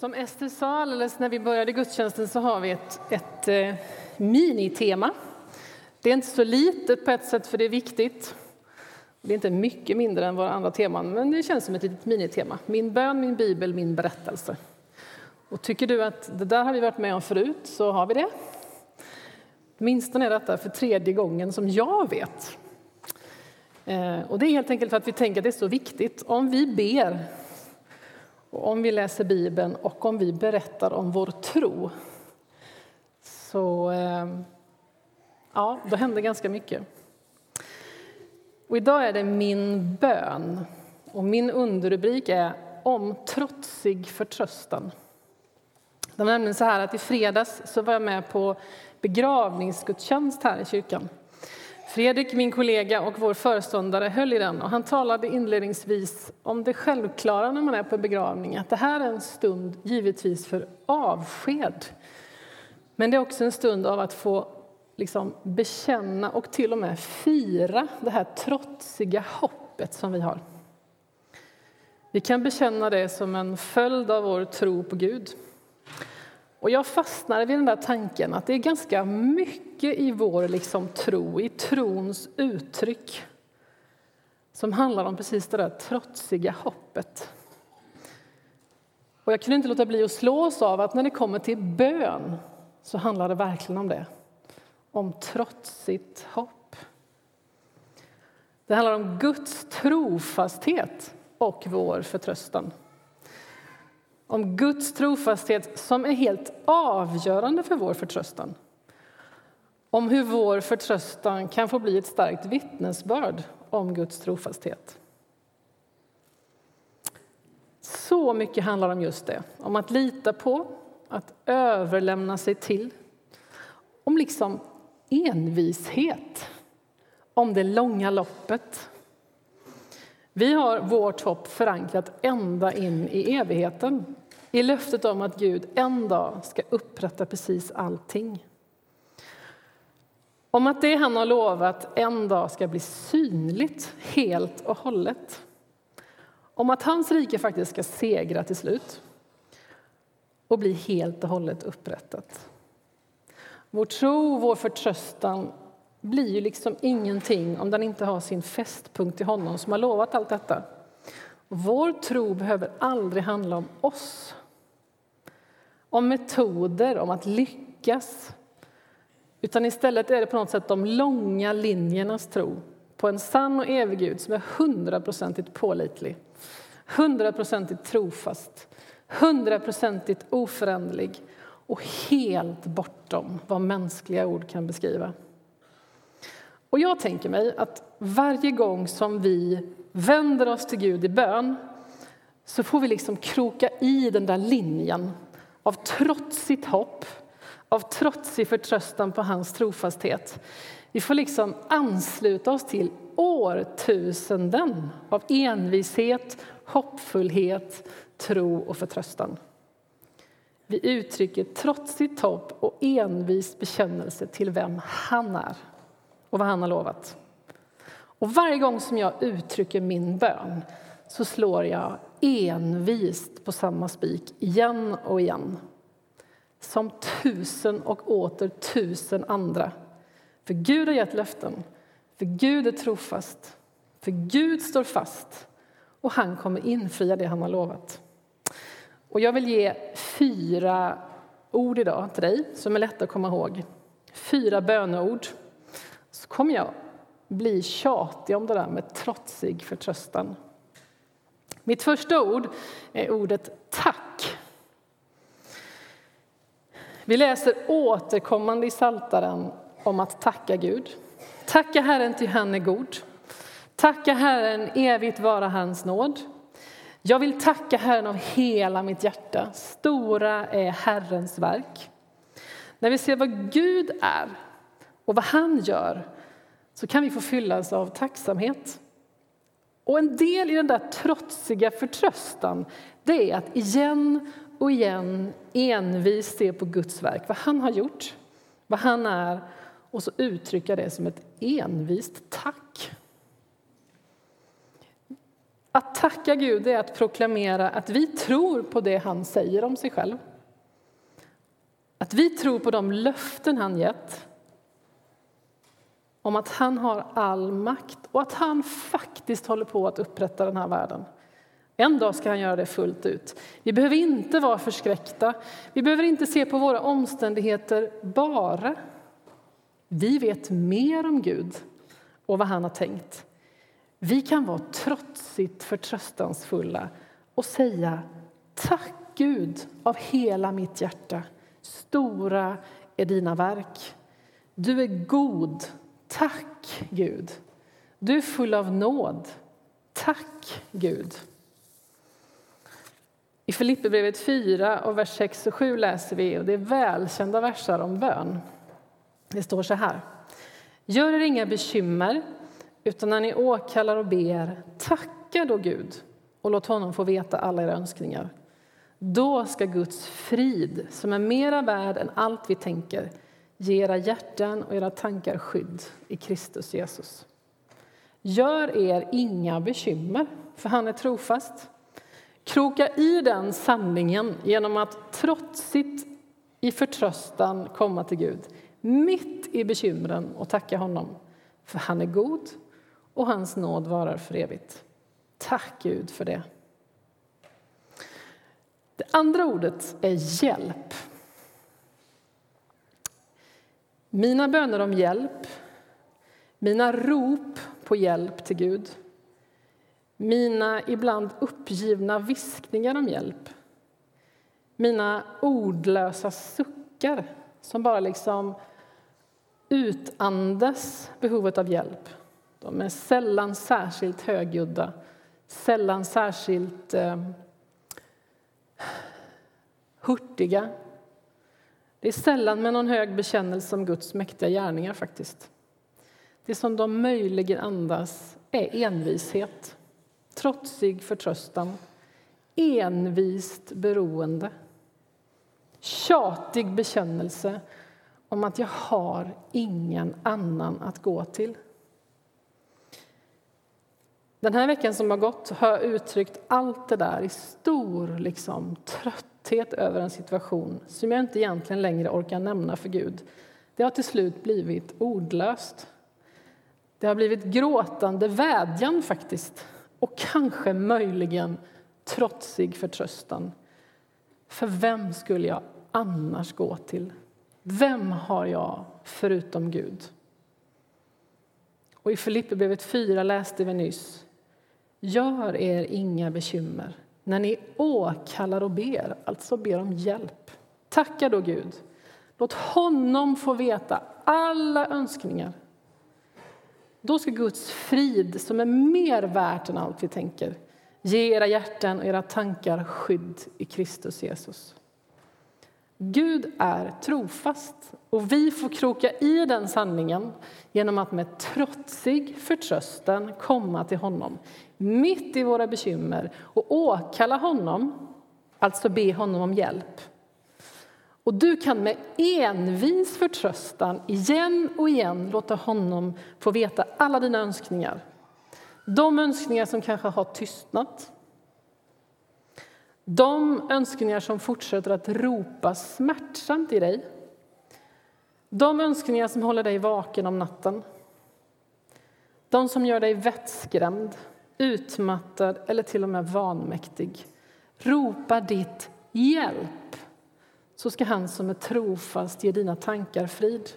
Som Ester sa alldeles när vi började gudstjänsten så har vi ett, ett eh, minitema. Det är inte så litet på ett sätt för det är viktigt. Det är inte mycket mindre än våra andra teman, men det känns som ett litet minitema. Min bön, min bibel, min berättelse. Och tycker du att det där har vi varit med om förut så har vi det. Åtminstone är detta för tredje gången som jag vet. Eh, och det är helt enkelt för att vi tänker att det är så viktigt. Om vi ber och om vi läser Bibeln och om vi berättar om vår tro så eh, ja, då händer ganska mycket. Och idag är det min bön. Och min underrubrik är om trotsig förtröstan. Det var nämligen så här att i fredags så var jag med på begravningsgudstjänst här i kyrkan. Fredrik, min kollega och vår föreståndare, höll i den och han talade inledningsvis om det självklara när man är på begravning, att det här är en stund givetvis för avsked. Men det är också en stund av att få liksom bekänna och till och med fira det här trotsiga hoppet som vi har. Vi kan bekänna det som en följd av vår tro på Gud. Och jag fastnade vid den där tanken att det är ganska mycket i vår liksom tro, i trons uttryck som handlar om precis det där trotsiga hoppet. Och jag kunde inte låta bli att slås av att när det kommer till bön så handlar det verkligen om det. Om trotsigt hopp. Det handlar om Guds trofasthet och vår förtröstan om Guds trofasthet som är helt avgörande för vår förtröstan. Om hur vår förtröstan kan få bli ett starkt vittnesbörd om Guds trofasthet. Så mycket handlar om just det, om att lita på, att överlämna sig till. Om liksom envishet, om det långa loppet. Vi har vårt hopp förankrat ända in i evigheten i löftet om att Gud en dag ska upprätta precis allting. Om att det han har lovat en dag ska bli synligt helt och hållet. Om att hans rike faktiskt ska segra till slut och bli helt och hållet upprättat. Vår tro, vår förtröstan blir ju liksom ingenting om den inte har sin fästpunkt i honom som har lovat allt detta. Vår tro behöver aldrig handla om oss om metoder, om att lyckas. Utan istället är det på något sätt de långa linjernas tro på en sann och evig Gud som är hundraprocentigt pålitlig, hundraprocentigt trofast, hundraprocentigt oföränderlig och helt bortom vad mänskliga ord kan beskriva. Och jag tänker mig att varje gång som vi vänder oss till Gud i bön så får vi liksom kroka i den där linjen av trotsigt hopp, av trotsig förtröstan på hans trofasthet. Vi får liksom ansluta oss till årtusenden av envishet, hoppfullhet, tro och förtröstan. Vi uttrycker trotsigt hopp och envis bekännelse till vem han är och vad han har lovat. Och varje gång som jag uttrycker min bön så slår jag envist på samma spik igen och igen. Som tusen och åter tusen andra. För Gud har gett löften, för Gud är trofast, för Gud står fast och han kommer infria det han har lovat. Och jag vill ge fyra ord idag till dig som är lätta att komma ihåg. Fyra böneord. Så kommer jag bli tjatig om det där med trotsig förtröstan. Mitt första ord är ordet tack. Vi läser återkommande i Saltaren om att tacka Gud. Tacka Herren ty han är god. Tacka Herren, evigt vara hans nåd. Jag vill tacka Herren av hela mitt hjärta. Stora är Herrens verk. När vi ser vad Gud är och vad han gör så kan vi få fyllas av tacksamhet. Och en del i den där trotsiga förtröstan det är att igen och igen envist se på Guds verk, vad han har gjort, vad han är och så uttrycka det som ett envist tack. Att tacka Gud är att proklamera att vi tror på det han säger om sig själv. Att vi tror på de löften han gett om att han har all makt och att han faktiskt håller på att upprätta den här världen. En dag ska han göra det fullt ut. Vi behöver inte vara förskräckta. Vi behöver inte se på våra omständigheter bara. Vi vet mer om Gud och vad han har tänkt. Vi kan vara trotsigt förtröstansfulla och säga tack Gud av hela mitt hjärta. Stora är dina verk. Du är god. Tack Gud. Du är full av nåd. Tack Gud. I Filipperbrevet 4 och vers 6 och 7 läser vi, och det är välkända versar om bön. Det står så här. Gör er inga bekymmer, utan när ni åkallar och ber, tacka då Gud och låt honom få veta alla era önskningar. Då ska Guds frid, som är mera värd än allt vi tänker, ge era hjärtan och era tankar skydd i Kristus Jesus. Gör er inga bekymmer, för han är trofast. Kroka i den sanningen genom att trotsigt i förtröstan komma till Gud mitt i bekymren och tacka honom, för han är god och hans nåd varar för evigt. Tack Gud för det. Det andra ordet är hjälp. Mina böner om hjälp, mina rop på hjälp till Gud mina ibland uppgivna viskningar om hjälp mina ordlösa suckar som bara liksom utandas behovet av hjälp. De är sällan särskilt högljudda, sällan särskilt eh, hurtiga. Det är sällan med någon hög bekännelse om Guds mäktiga gärningar. faktiskt. Det som de möjligen andas är envishet, trotsig förtröstan, envist beroende tjatig bekännelse om att jag har ingen annan att gå till. Den här veckan som har gått har jag uttryckt allt det där i stor liksom, trötthet över en situation som jag inte egentligen längre orkar nämna för Gud. Det har till slut blivit ordlöst. Det har blivit gråtande vädjan, faktiskt och kanske möjligen trotsig förtröstan. För vem skulle jag annars gå till? Vem har jag förutom Gud? Och I Filipperbrevet 4 läste vi nyss Gör er inga bekymmer när ni åkallar och ber, alltså ber om hjälp. Tacka då Gud. Låt honom få veta alla önskningar. Då ska Guds frid, som är mer värt än allt vi tänker ge era hjärtan och era tankar skydd i Kristus Jesus. Gud är trofast och vi får kroka i den sanningen genom att med trotsig förtröstan komma till honom mitt i våra bekymmer och åkalla honom, alltså be honom om hjälp. Och du kan med envis förtröstan igen och igen låta honom få veta alla dina önskningar. De önskningar som kanske har tystnat de önskningar som fortsätter att ropa smärtsamt i dig. De önskningar som håller dig vaken om natten. De som gör dig vettskrämd, utmattad eller till och med vanmäktig. Ropa ditt hjälp, så ska han som är trofast ge dina tankar frid.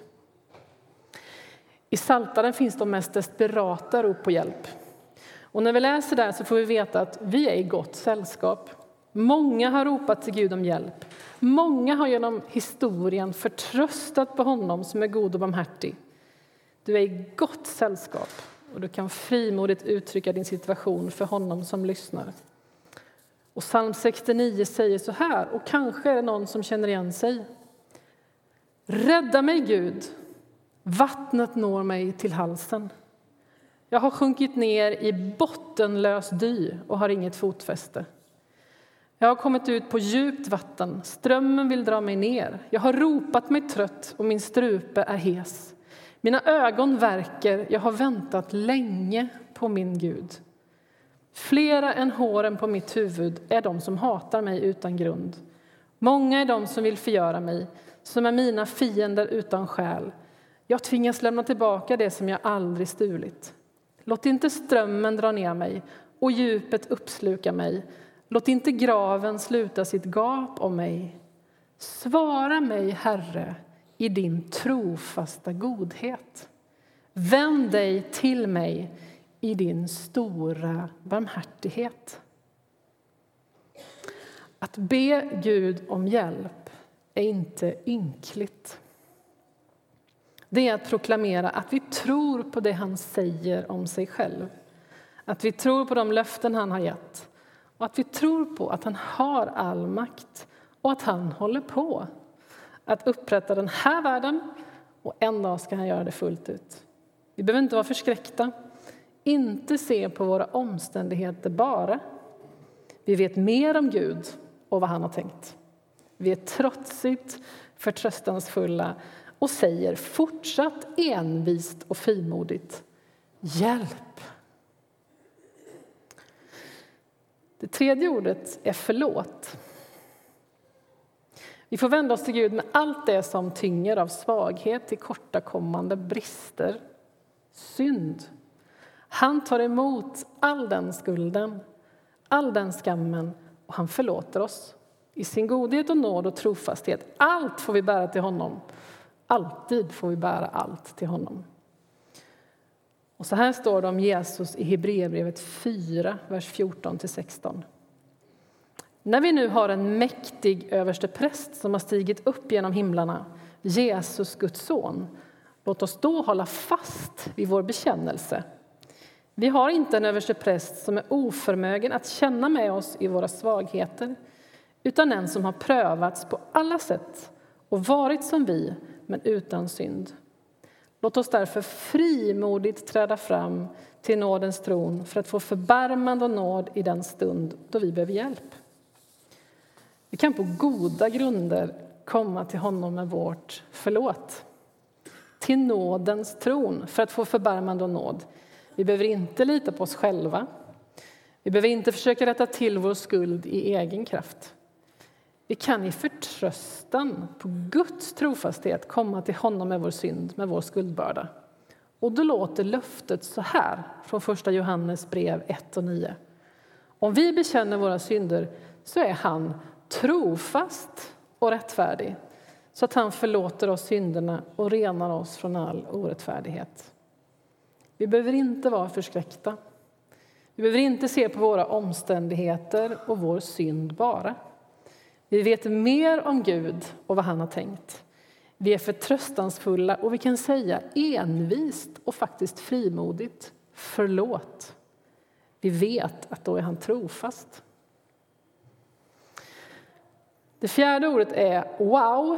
I Saltaren finns de mest desperata rop på hjälp. Och när vi läser där så får vi veta att vi är i gott sällskap. Många har ropat till Gud om hjälp. Många har genom historien förtröstat på honom som är god och barmhärtig. Du är i gott sällskap och du kan frimodigt uttrycka din situation för honom som lyssnar. Och psalm 69 säger så här, och kanske är det någon som känner igen sig. Rädda mig, Gud. Vattnet når mig till halsen. Jag har sjunkit ner i bottenlös dy och har inget fotfäste. Jag har kommit ut på djupt vatten, strömmen vill dra mig ner. Jag har ropat mig trött och min strupe är hes. Mina ögon verkar, jag har väntat länge på min Gud. Flera än håren på mitt huvud är de som hatar mig utan grund. Många är de som vill förgöra mig, som är mina fiender utan skäl. Jag tvingas lämna tillbaka det som jag aldrig stulit. Låt inte strömmen dra ner mig och djupet uppsluka mig. Låt inte graven sluta sitt gap om mig. Svara mig, Herre, i din trofasta godhet. Vänd dig till mig i din stora barmhärtighet. Att be Gud om hjälp är inte ynkligt. Det är att proklamera att vi tror på det han säger om sig själv. Att vi tror på de löften han har gett och att vi tror på att han har all makt och att han håller på att upprätta den här världen och en dag ska han göra det fullt ut. Vi behöver inte vara förskräckta, inte se på våra omständigheter bara. Vi vet mer om Gud och vad han har tänkt. Vi är trotsigt förtröstansfulla och säger fortsatt envist och frimodigt Hjälp! Det tredje ordet är förlåt. Vi får vända oss till Gud med allt det som tynger av svaghet, tillkortakommande, brister, synd. Han tar emot all den skulden, all den skammen och han förlåter oss. I sin godhet och nåd och trofasthet. Allt får vi bära till honom. Alltid får vi bära allt till honom. Och så här står det om Jesus i Hebreerbrevet 4, vers 14-16. När vi nu har en mäktig överste präst som har stigit upp genom himlarna, Jesus, Guds son, låt oss då hålla fast vid vår bekännelse. Vi har inte en överste präst som är oförmögen att känna med oss i våra svagheter utan en som har prövats på alla sätt och varit som vi, men utan synd. Låt oss därför frimodigt träda fram till nådens tron för att få förbarmande och nåd i den stund då vi behöver hjälp. Vi kan på goda grunder komma till honom med vårt förlåt. Till nådens tron för att få förbarmande och nåd. Vi behöver inte lita på oss själva. Vi behöver inte försöka rätta till vår skuld i egen kraft. Vi kan i förtröstan på Guds trofasthet komma till honom med vår synd, med vår skuldbörda. Och då låter löftet så här från första Johannes brev 1 och 9. Om vi bekänner våra synder så är han trofast och rättfärdig så att han förlåter oss synderna och renar oss från all orättfärdighet. Vi behöver inte vara förskräckta. Vi behöver inte se på våra omständigheter och vår synd bara. Vi vet mer om Gud och vad han har tänkt. Vi är förtröstansfulla och vi kan säga envist och faktiskt frimodigt förlåt. Vi vet att då är han trofast. Det fjärde ordet är wow.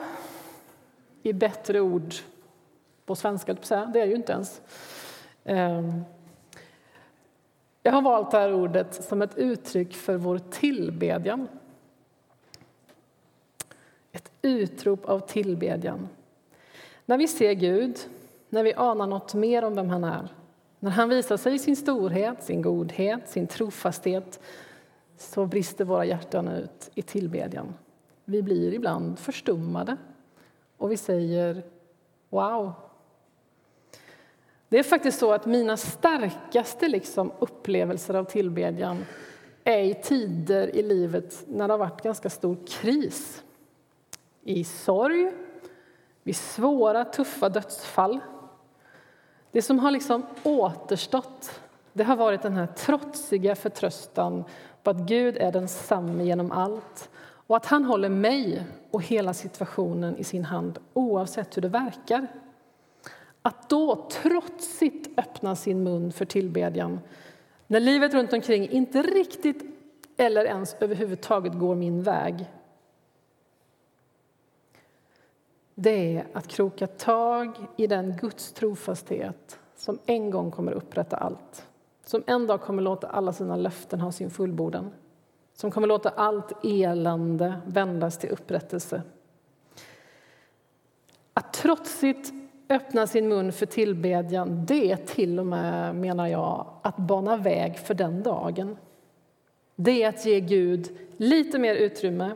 I bättre ord på svenska, det är ju inte ens. Ehm, jag har valt det här ordet som ett uttryck för vår tillbedjan. Ett utrop av tillbedjan. När vi ser Gud, när vi anar något mer om vem han är när han visar sig i sin storhet, sin godhet, sin trofasthet så brister våra hjärtan ut i tillbedjan. Vi blir ibland förstummade och vi säger wow. Det är faktiskt så att mina starkaste liksom upplevelser av tillbedjan är i tider i livet när det har varit ganska stor kris. I sorg, vid svåra, tuffa dödsfall. Det som har liksom återstått det har varit den här trotsiga förtröstan på att Gud är densamme genom allt och att han håller mig och hela situationen i sin hand oavsett hur det verkar. Att då trotsigt öppna sin mun för tillbedjan när livet runt omkring inte riktigt eller ens överhuvudtaget går min väg det är att kroka tag i den Guds trofasthet som en gång kommer upprätta allt. Som en dag kommer låta alla sina löften ha sin fullbordan som kommer låta allt elände vändas till upprättelse. Att trotsigt öppna sin mun för tillbedjan, det är till och med, menar jag, att bana väg för den dagen. Det är att ge Gud lite mer utrymme.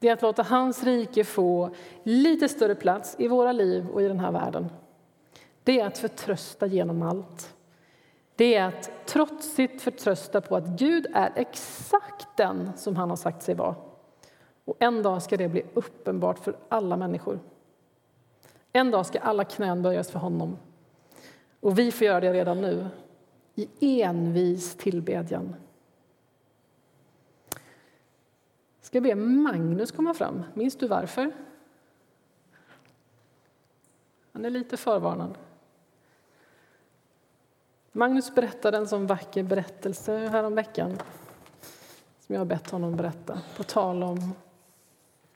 Det är att låta hans rike få lite större plats i våra liv och i den här världen. Det är att förtrösta genom allt. Det är att trotsigt förtrösta på att Gud är exakt den som han har sagt sig vara. Och en dag ska det bli uppenbart för alla människor. En dag ska alla knän böjas för honom. Och vi får göra det redan nu, i envis tillbedjan. Ska be Magnus komma fram. Minns du varför? Han är lite förvarnad. Magnus berättade en sån vacker berättelse häromveckan som jag har bett honom berätta, på tal om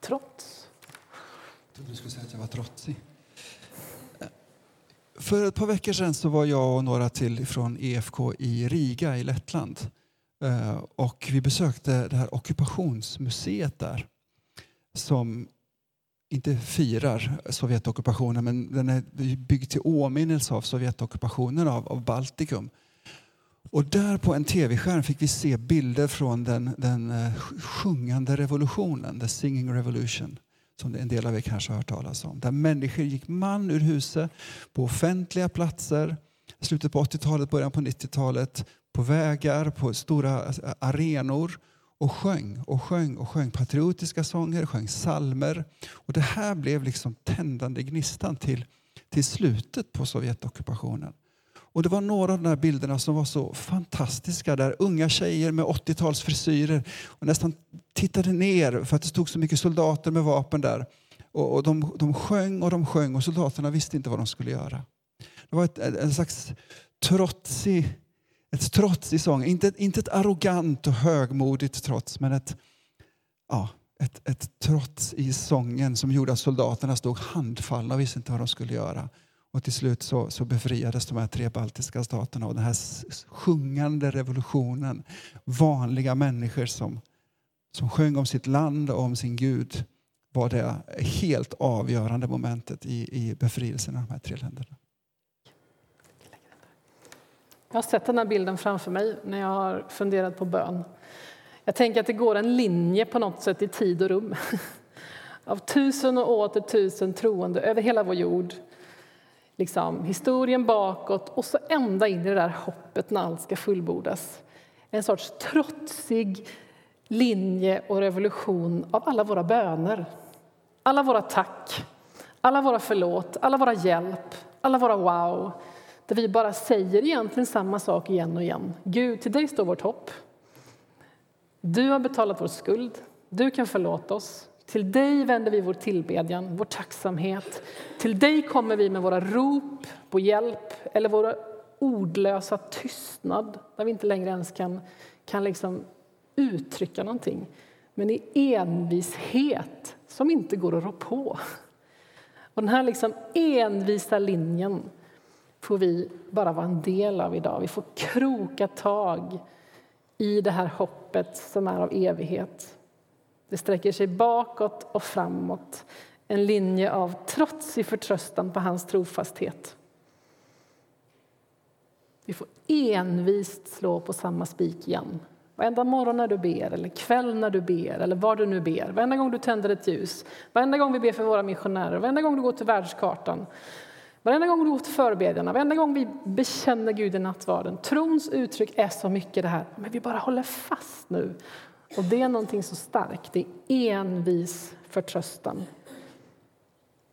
trots. Jag trodde du skulle säga att jag var trotsig. För ett par veckor sedan så var jag och några till från EFK i Riga i Lettland. Eh, och vi besökte det här ockupationsmuseet där som inte firar Sovjetockupationen men den är byggd till åminnelse av Sovjetockupationen av, av Baltikum. Och där på en tv-skärm fick vi se bilder från den, den eh, sjungande revolutionen, the singing revolution som en del av er kanske har hört talas om. Där människor gick man ur huset på offentliga platser, slutet på 80-talet, början på 90-talet, på vägar, på stora arenor och sjöng och sjöng och sjöng patriotiska sånger, sjöng salmer. Och det här blev liksom tändande gnistan till, till slutet på Sovjetockupationen. Och det var några av de här bilderna som var så fantastiska där unga tjejer med 80-talsfrisyrer nästan tittade ner för att det stod så mycket soldater med vapen där. Och, och de, de sjöng och de sjöng och soldaterna visste inte vad de skulle göra. Det var ett, en slags trotsig ett trots i sången. Inte, inte ett arrogant och högmodigt trots, men ett, ja, ett, ett trots i sången som gjorde att soldaterna stod handfallna och visste inte vad de skulle göra. Och till slut så, så befriades de här tre baltiska staterna och den här sjungande revolutionen. Vanliga människor som, som sjöng om sitt land och om sin Gud var det helt avgörande momentet i, i befrielsen av de här tre länderna. Jag har sett den här bilden framför mig när jag har funderat på bön. Jag tänker att det går en linje på något sätt i tid och rum. Av tusen och åter tusen troende över hela vår jord. Liksom, historien bakåt och så ända in i det där hoppet när allt ska fullbordas. En sorts trotsig linje och revolution av alla våra böner. Alla våra tack, alla våra förlåt, alla våra hjälp, alla våra wow där vi bara säger egentligen samma sak igen och igen. Gud, till dig står vårt hopp. Du har betalat vår skuld. Du kan förlåta oss. Till dig vänder vi vår tillbedjan, vår tacksamhet. Till dig kommer vi med våra rop på hjälp eller våra ordlösa tystnad där vi inte längre ens kan, kan liksom uttrycka någonting. Men i envishet som inte går att rå på. Och den här liksom envisa linjen får vi bara vara en del av idag. Vi får kroka tag i det här hoppet som är av evighet. Det sträcker sig bakåt och framåt, en linje av trots i förtröstan på hans trofasthet. Vi får envist slå på samma spik igen. Varenda morgon när du ber, eller kväll när du ber, eller var du nu ber. Varenda gång du tänder ett ljus, varenda gång vi ber för våra missionärer, varenda gång du går till världskartan. Varenda gång du går till förbedjarna, varenda gång vi bekänner Gud i nattvarden. Trons uttryck är så mycket det här, men vi bara håller fast nu. Och det är någonting så starkt, det är envis förtröstan.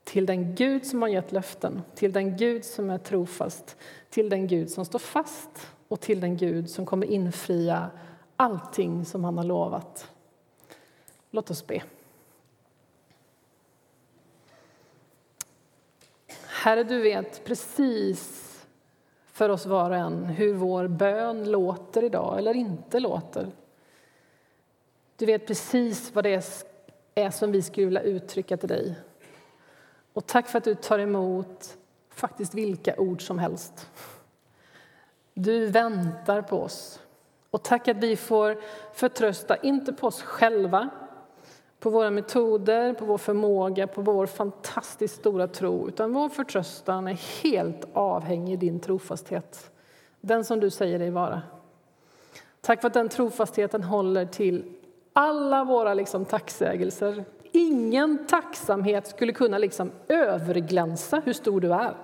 Till den Gud som har gett löften, till den Gud som är trofast, till den Gud som står fast och till den Gud som kommer infria allting som han har lovat. Låt oss be. Herre, du vet precis för oss var och en hur vår bön låter idag eller inte låter. Du vet precis vad det är som vi skulle vilja uttrycka till dig. Och tack för att du tar emot faktiskt vilka ord som helst. Du väntar på oss. Och tack att vi får förtrösta, inte på oss själva på våra metoder, på vår förmåga, på vår fantastiskt stora tro. Utan vår förtröstan är helt avhängig din trofasthet. Den som du säger dig vara. Tack för att den trofastheten håller till alla våra liksom tacksägelser. Ingen tacksamhet skulle kunna liksom överglänsa hur stor du är.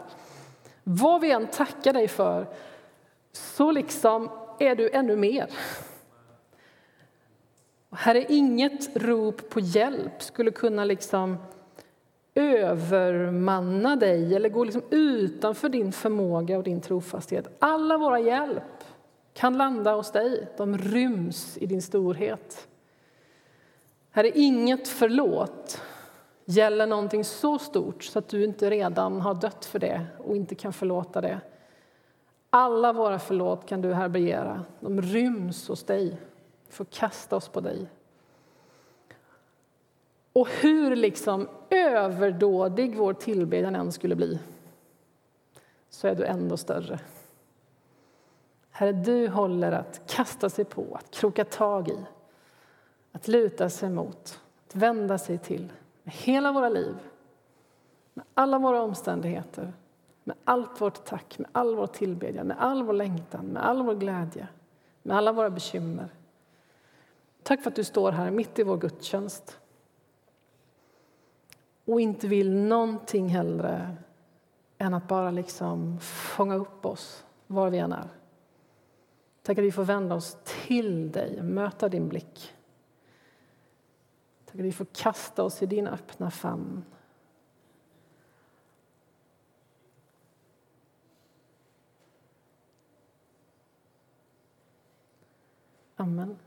Vad vi än tackar dig för så liksom är du ännu mer. Här är inget rop på hjälp skulle kunna liksom övermanna dig eller gå liksom utanför din förmåga och din trofasthet. Alla våra hjälp kan landa hos dig. De ryms i din storhet. Här är inget förlåt gäller någonting så stort så att du inte redan har dött för det och inte kan förlåta det. Alla våra förlåt kan du här begära. De ryms hos dig förkasta kasta oss på dig. Och hur liksom överdådig vår tillbedjan än skulle bli så är du ändå större. Herre, du håller att kasta sig på, att kroka tag i, att luta sig mot, att vända sig till med hela våra liv, med alla våra omständigheter, med allt vårt tack, med all vår tillbedjan, med all vår längtan, med all vår glädje, med alla våra bekymmer. Tack för att du står här mitt i vår gudstjänst och inte vill någonting hellre än att bara liksom fånga upp oss var vi än är. Tack att vi får vända oss till dig, möta din blick. Tack att vi får kasta oss i din öppna famn. Amen.